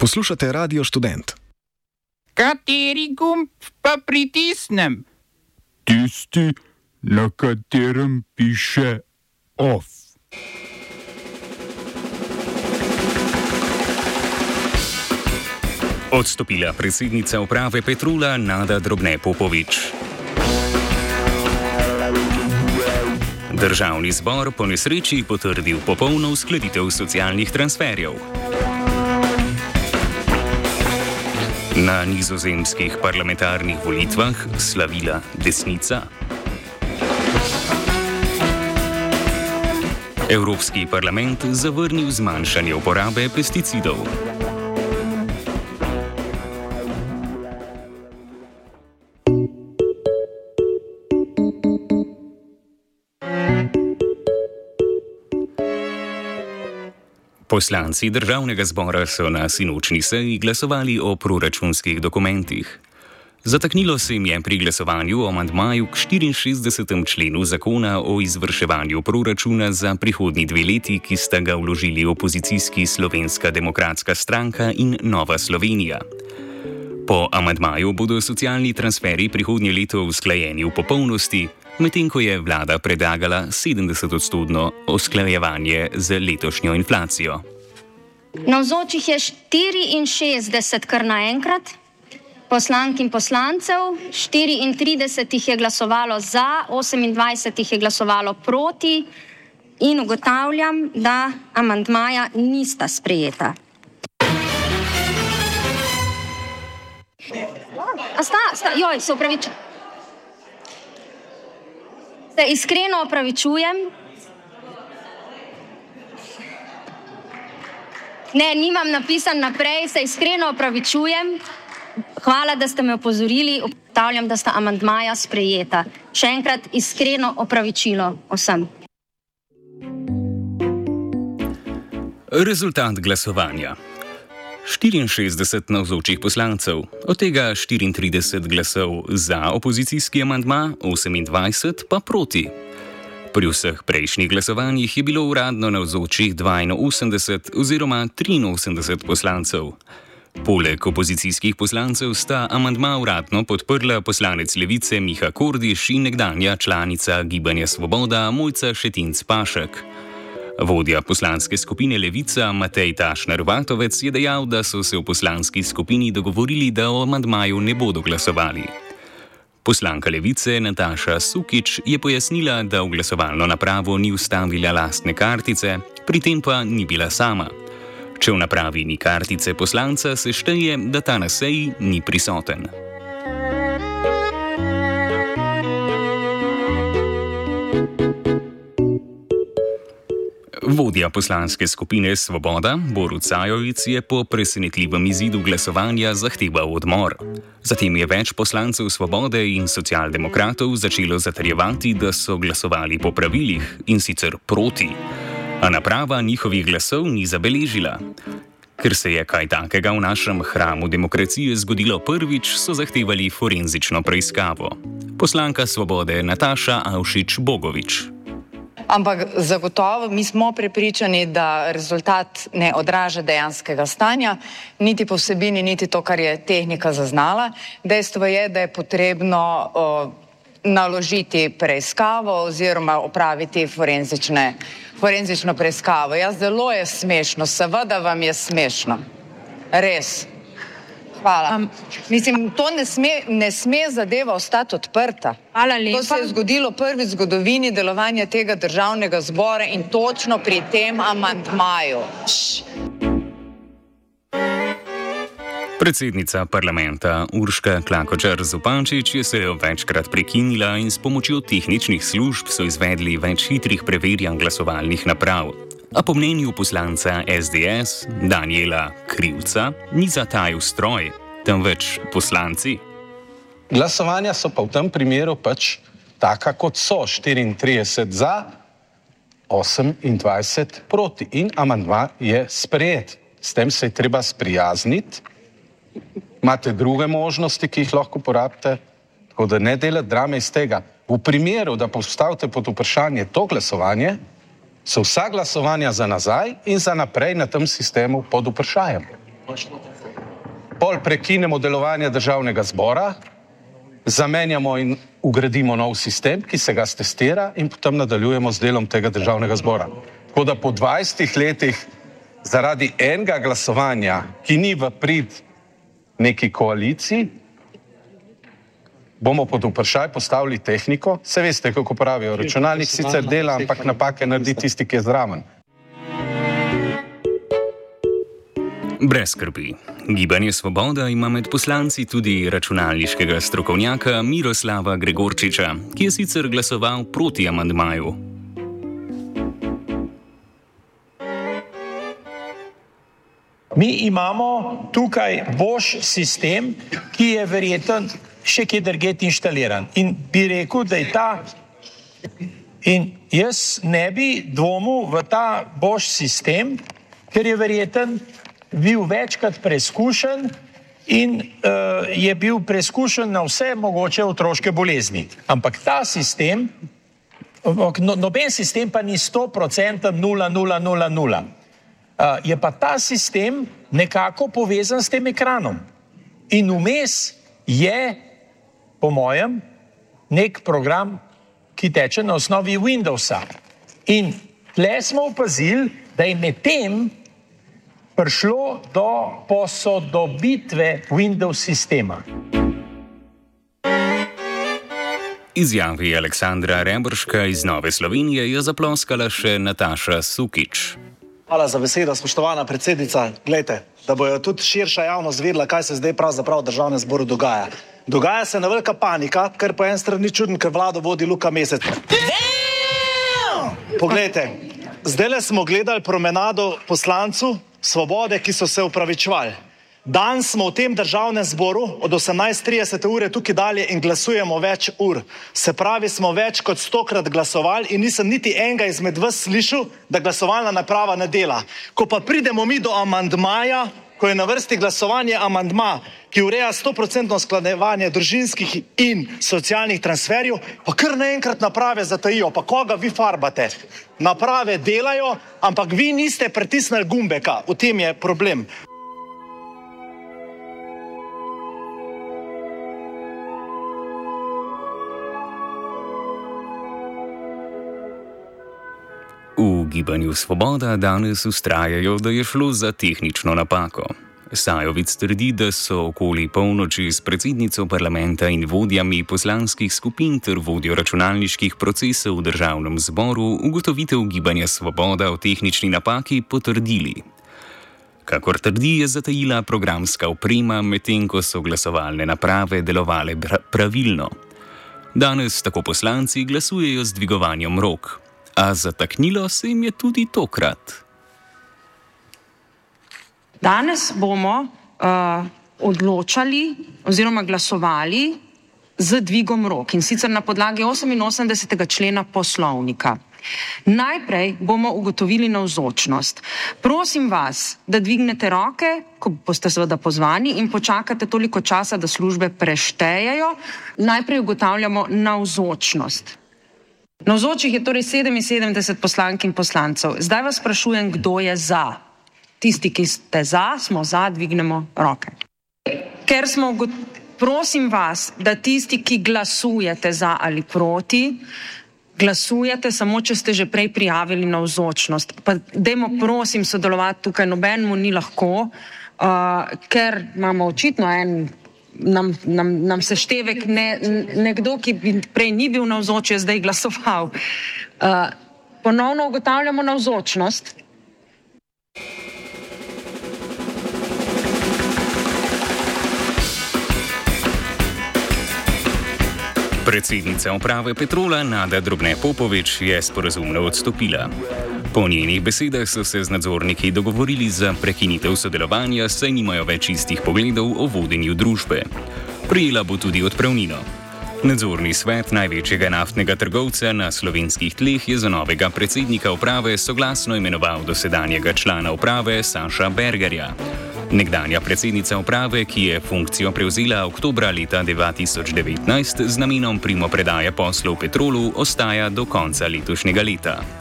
Poslušate Radio Student. Kateri gumb pa pritisnem? Tisti, na katerem piše OF. Odstopila predsednica uprave Petrula Nada Drobne Popovič. Državni zbor po nesreči potrdil popolno uskladitev socialnih transferjev. Na nizozemskih parlamentarnih volitvah slavila desnica. Evropski parlament zavrnil zmanjšanje uporabe pesticidov. Poslanci državnega zbora so na sinočni seji glasovali o proračunskih dokumentih. Zataknilo se jim je pri glasovanju o amantmaju k 64. členu zakona o izvrševanju proračuna za prihodnji dve leti, ki sta ga vložili opozicijski Slovenska demokratska stranka in Nova Slovenija. Po amantmaju bodo socialni transferi prihodnje leto usklajeni v popolnosti, medtem ko je vlada predlagala 70-odstotno usklajevanje z letošnjo inflacijo. Navzočih je 64 kar naenkrat, poslank in poslancev, 34 jih je glasovalo za, 28 jih je glasovalo proti in ugotavljam, da amantmaja nista sprejeta. A sta, sta, joj, se upravičujem. Se iskreno opravičujem. Ne, nimam napisan naprej, se iskreno opravičujem. Hvala, da ste me opozorili. Ugotavljam, da sta amantmaja sprejeta. Še enkrat iskreno opravičilo vsem. Rezultat glasovanja. 64 navzočih poslancev, od tega 34 glasov za opozicijski amantma, 28 pa proti. Pri vseh prejšnjih glasovanjih je bilo uradno navzočih 82 oziroma 83 poslancev. Poleg opozicijskih poslancev sta amantma uradno podprla poslanec levice Miha Kordiš in nekdanja članica Gibanja Svoboda Mojca Šetinc Pašek. Vodja poslanske skupine Levica Matej Tašner Vatovec je dejal, da so se v poslanski skupini dogovorili, da o amandmaju ne bodo glasovali. Poslanka Levice Nataša Sukič je pojasnila, da v glasovalno napravo ni ustavila lastne kartice, pri tem pa ni bila sama. Če v napravi ni kartice poslanca, se šteje, da ta na seji ni prisoten. Vodja poslanske skupine Svoboda Borut Sajovic je po presenetljivem izidu glasovanja zahteval odmor. Zatem je več poslancev Svobode in socialdemokratov začelo zatrjevati, da so glasovali po pravilih in sicer proti, a naprava njihovih glasov ni zabeležila. Ker se je kaj takega v našem hramu demokracije zgodilo prvič, so zahtevali forenzično preiskavo. Poslanka Svobode Nataša Avšič Bogovič. Ampak zagotovo mi smo prepričani, da rezultat ne odraža dejanskega stanja, niti po vsebini, niti to, kar je tehnika zaznala. Dejstvo je, da je potrebno o, naložiti preiskavo oziroma opraviti forenzično preiskavo. Ja, zelo je smešno, seveda vam je smešno. Res. Hvala. Um, Mislim, to ne sme, ne sme zadeva ostati odprta. Hvala lepa. To se je zgodilo prvi zgodovini delovanja tega državnega zbora in točno pri tem amantmaju. Predsednica parlamenta Urška Klakočar Zupančič je sejo večkrat prekinila in s pomočjo tehničnih služb so izvedli več hitrih preverjanj glasovalnih naprav. A po mnenju poslanca SDS Daniela Krivca ni zatajil stroj, temveč poslanci. Glasovanja so pa v tem primeru pač taka, kot so 34 za, 28 proti in amandma je sprejet. S tem se je treba sprijazniti. Imate druge možnosti, ki jih lahko uporabite, tako da ne delate drame iz tega. V primeru, da postavite pod vprašanje to glasovanje, so vsa glasovanja za nazaj in za naprej na tem sistemu pod vprašanjem. pol prekinemo delovanje državnega zbora, zamenjamo in ugradimo nov sistem, ki se ga testira in potem nadaljujemo z delom tega državnega zbora. Tako da po 20 letih zaradi enega glasovanja, ki ni v prid neki koaliciji, bomo pod vprašaj postavili tehniko. Se veste, kako pravijo, računalnik sicer dela, ampak napake naredi tisti, ki je zraven. Brez skrbi. Gibanje Svoboda ima med poslanci tudi računalniškega strokovnjaka Miroslava Gregorčiča, ki je sicer glasoval proti amandmaju. Mi imamo tukaj boš sistem, ki je verjeten še kje drugje inštaliran. In bi rekel, da je ta. In jaz ne bi dvomil v ta boš sistem, ker je verjeten bil večkrat preizkušen in uh, je bil preizkušen na vse mogoče otroške bolezni. Ampak ta sistem, no, noben sistem pa ni 100% 0,000. Uh, je pa ta sistem nekako povezan s tem ekranom. In vmes je, po mojem, nek program, ki teče na osnovi Windowsa. In tle smo opazili, da je medtem prišlo do posodobitve Windows sistema. Izjavi Aleksandra Rebrška iz Nove Slovenije je zaploskala še Nataša Sukič. Hvala za besedo, spoštovana predsednica. Glejte, da bojo tudi širša javnost vedela, kaj se zdaj pravzaprav v državnem zboru dogaja. Dogaja se ena velika panika, ker po eni strani čudno, ker vlado vodi Luka Mesec. Poglejte, zdaj smo gledali promenado poslancu Svobode, ki so se upravičevali. Dan smo v tem državnem zboru od 18.30 ure tukaj dalje in glasujemo več ur. Se pravi, smo več kot stokrat glasovali in nisem niti enega izmed vas slišal, da glasovalna naprava ne dela. Ko pa pridemo mi do amandmaja, ko je na vrsti glasovanje amandma, ki ureja 100% skladevanje družinskih in socialnih transferjev, pa kar naenkrat naprave zatajijo. Pa koga vi farbate? Naprave delajo, ampak vi niste pritisnili gumbeka. V tem je problem. Gibanju Svoboda danes ustrajajo, da je šlo za tehnično napako. Sajovic trdi, da so okoli polnoči s predsednico parlamenta in vodjami poslanskih skupin ter vodjo računalniških procesov v državnem zboru ugotovitev gibanja Svoboda o tehnični napaki potrdili. Kakor trdi, je zatajila programska oprema, medtem ko so glasovalne naprave delovale pravilno. Danes tako poslanci glasujejo z dvigovanjem rok. A zataknilo se jim je tudi tokrat. Danes bomo uh, odločali oziroma glasovali z dvigom rok in sicer na podlagi 88. člena poslovnika. Najprej bomo ugotovili navzočnost. Prosim vas, da dvignete roke, ko boste seveda pozvani in počakate toliko časa, da službe preštejejo. Najprej ugotavljamo navzočnost. Navzočih je torej 77 poslank in poslancev. Zdaj vas sprašujem, kdo je za. Tisti, ki ste za, smo za, dvignemo roke. Ker smo, prosim vas, da tisti, ki glasujete za ali proti, glasujete samo, če ste že prej prijavili navzočnost. Pa dajmo, prosim, sodelovati tukaj, nobenemu ni lahko, uh, ker imamo očitno en nam, nam, nam seštevek, ne, nekdo, ki bi prej ni bil navzoč, je zdaj glasoval. Uh, ponovno ugotavljamo navzočnost. Predsednica uprave Petrola Nada Drobne Popovič je sporazumno odstopila. Po njenih besedah so se z nadzorniki dogovorili za prekinitev sodelovanja, saj nimajo več istih pogledov o vodenju družbe. Prijela bo tudi odpravnino. Nadzorni svet največjega naftnega trgovca na slovenskih tleh je za novega predsednika uprave soglasno imenoval dosedanjega člana uprave Saša Bergerja. Nekdanja predsednica uprave, ki je funkcijo prevzela oktobra leta 2019 z namenom primopredaje poslov Petrolu, ostaja do konca letošnjega leta.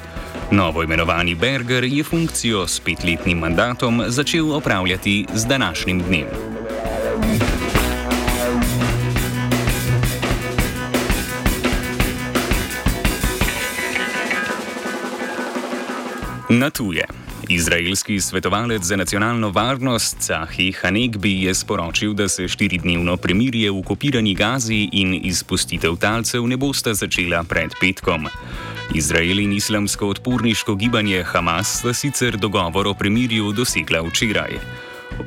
Novo imenovani Berger je funkcijo s petletnim mandatom začel opravljati z današnjim dnem. Na tuje. Izraelski svetovalec za nacionalno varnost Cahi Hanegbi je sporočil, da se štiridnevno premirje v okupirani Gazi in izpustitev talcev ne bosta začela pred petkom. Izrael in islamsko odporniško gibanje Hamas sta sicer dogovor o premirju dosegla včeraj.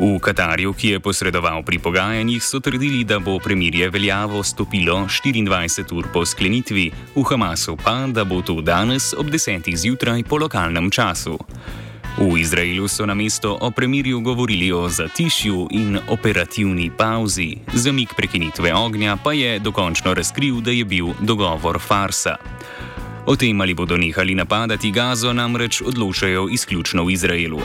V Katarju, ki je posredoval pri pogajanjih, so trdili, da bo premirje veljavo stopilo 24 ur po sklenitvi, v Hamasu pa, da bo to danes ob 10. zjutraj po lokalnem času. V Izraelu so na mesto o premirju govorili o zatišju in operativni pauzi, zamik prekinitve ognja pa je dokončno razkril, da je bil dogovor farsa. O tem, ali bodo nehali napadati Gazo, namreč odločajo izključno v Izraelu.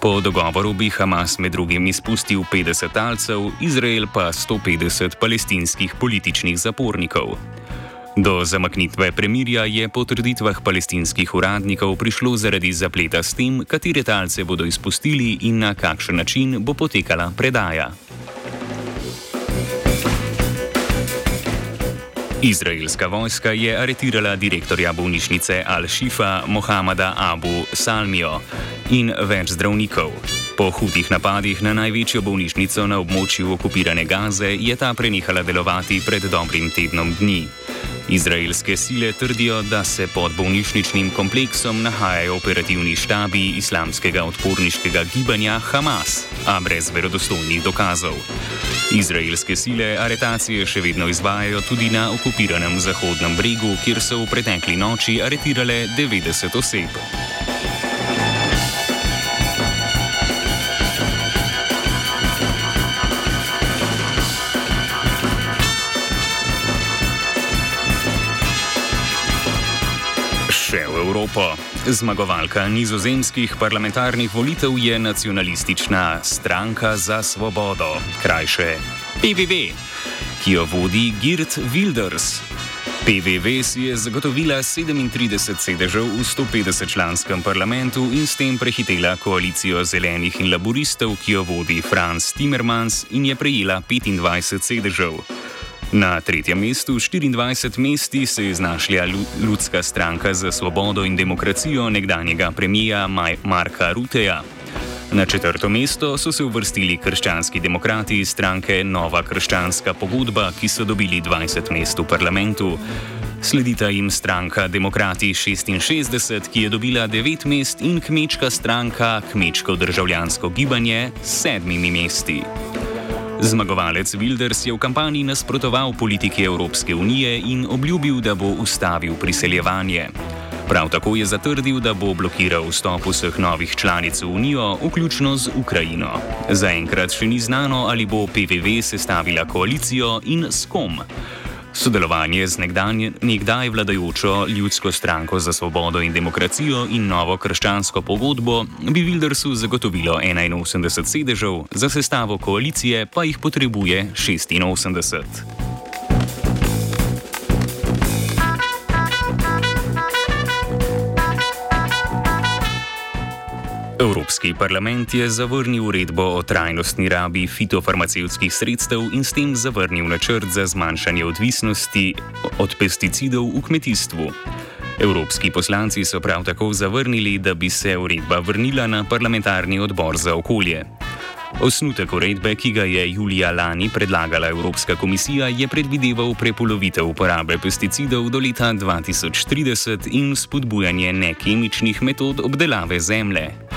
Po dogovoru bi Hamas med drugim izpustil 50 talcev, Izrael pa 150 palestinskih političnih zapornikov. Do zamaknitve premirja je po trditvah palestinskih uradnikov prišlo zaradi zapleta s tem, katere talce bodo izpustili in na kakšen način bo potekala predaja. Izraelska vojska je aretirala direktorja bolnišnice Al-Shifa Mohameda Abu Salmijo in več zdravnikov. Po hudih napadih na največjo bolnišnico na območju okupirane Gaze je ta prenehala delovati pred dobrim tednom dni. Izraelske sile trdijo, da se pod bolnišničnim kompleksom nahajajo operativni štabi islamskega odporniškega gibanja Hamas, a brez verodostojnih dokazov. Izraelske sile aretacije še vedno izvajajo tudi na okupiranem Zahodnem bregu, kjer so v pretekli noči aretirale 90 oseb. Še v Evropo. Zmagovalka nizozemskih parlamentarnih volitev je nacionalistična stranka za svobodo, krajše PVV, ki jo vodi Girt Wilders. PVV si je zagotovila 37 sedežev v 150-članskem parlamentu in s tem prehitela koalicijo zelenih in laboristov, ki jo vodi Franz Timmermans in je prejela 25 sedežev. Na tretjem mestu, 24 mesti, se je znašla Ljudska stranka za svobodo in demokracijo nekdanjega premija Marka Ruteja. Na četrto mesto so se uvrstili krščanski demokrati iz stranke Nova krščanska pogodba, ki so dobili 20 mest v parlamentu. Sledita jim stranka Demokrati 66, ki je dobila 9 mest, in kmečka stranka Kmečko državljansko gibanje s sedmimi mesti. Zmagovalec Wilders je v kampanji nasprotoval politiki Evropske unije in obljubil, da bo ustavil priseljevanje. Prav tako je zatrdil, da bo blokiral vstop vseh novih članic v Unijo, vključno z Ukrajino. Zaenkrat še ni znano, ali bo PVV sestavila koalicijo in s kom. Sodelovanje z nekdaj vladajočo Ljudsko stranko za svobodo in demokracijo in novo krščansko pogodbo bi Wildersu zagotovilo 81 sedežev, za sestavo koalicije pa jih potrebuje 86. Evropski parlament je zavrnil uredbo o trajnostni rabi fitofarmacevskih sredstev in s tem zavrnil načrt za zmanjšanje odvisnosti od pesticidov v kmetijstvu. Evropski poslanci so prav tako zavrnili, da bi se uredba vrnila na parlamentarni odbor za okolje. Osnutek uredbe, ki ga je julija lani predlagala Evropska komisija, je predvideval prepolovitev uporabe pesticidov do leta 2030 in spodbujanje nekemičnih metod obdelave zemlje.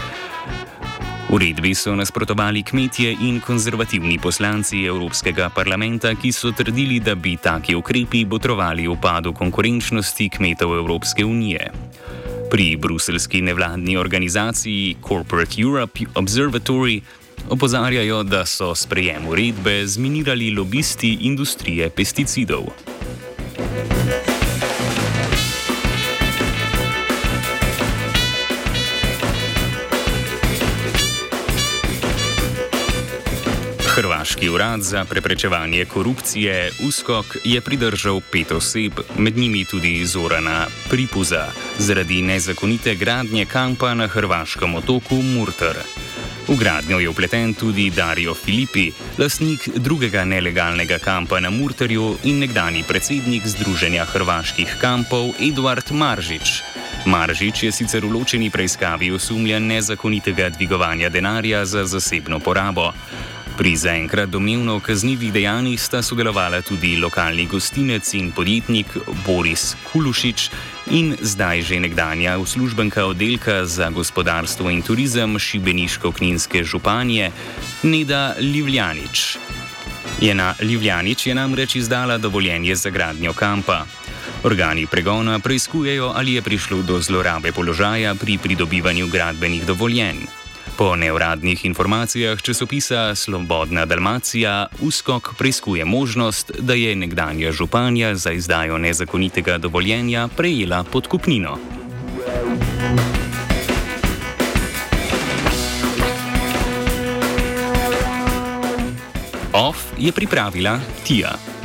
Uredbi so nasprotovali kmetje in konzervativni poslanci Evropskega parlamenta, ki so trdili, da bi taki ukrepi botrovali upadu konkurenčnosti kmetov Evropske unije. Pri bruselski nevladni organizaciji Corporate Europe Observatory opozarjajo, da so sprejem uredbe zminirali lobisti industrije pesticidov. Hrvaški urad za preprečevanje korupcije USKOK je pridržal pet oseb, med njimi tudi Zorana Pripuza, zaradi nezakonite gradnje kampa na hrvaškem otoku Murter. V gradnjo je upleten tudi Dario Filippi, lastnik drugega nelegalnega kampa na Murterju in nekdani predsednik Združenja hrvaških kampov Eduard Maržič. Maržič je sicer v ločeni preiskavi osumljen nezakonitega dvigovanja denarja za zasebno porabo. Pri zaenkrat domnevno kaznivih dejanjih sta sodelovala tudi lokalni gostinec in podjetnik Boris Kulušič in zdaj že nekdanja uslužbenka oddelka za gospodarstvo in turizem Šibeniško-Kninske županje Neda Livljanič. Jena Livljanič je namreč izdala dovoljenje za gradnjo kampa. Organi pregona preizkujejo, ali je prišlo do zlorabe položaja pri pridobivanju gradbenih dovoljenj. Po neuradnih informacijah časopisa Slobodna Dalmacija USKOK preizkuje možnost, da je nekdanja županja za izdajo nezakonitega dovoljenja prejela podkupnino. OF je pripravila Tija.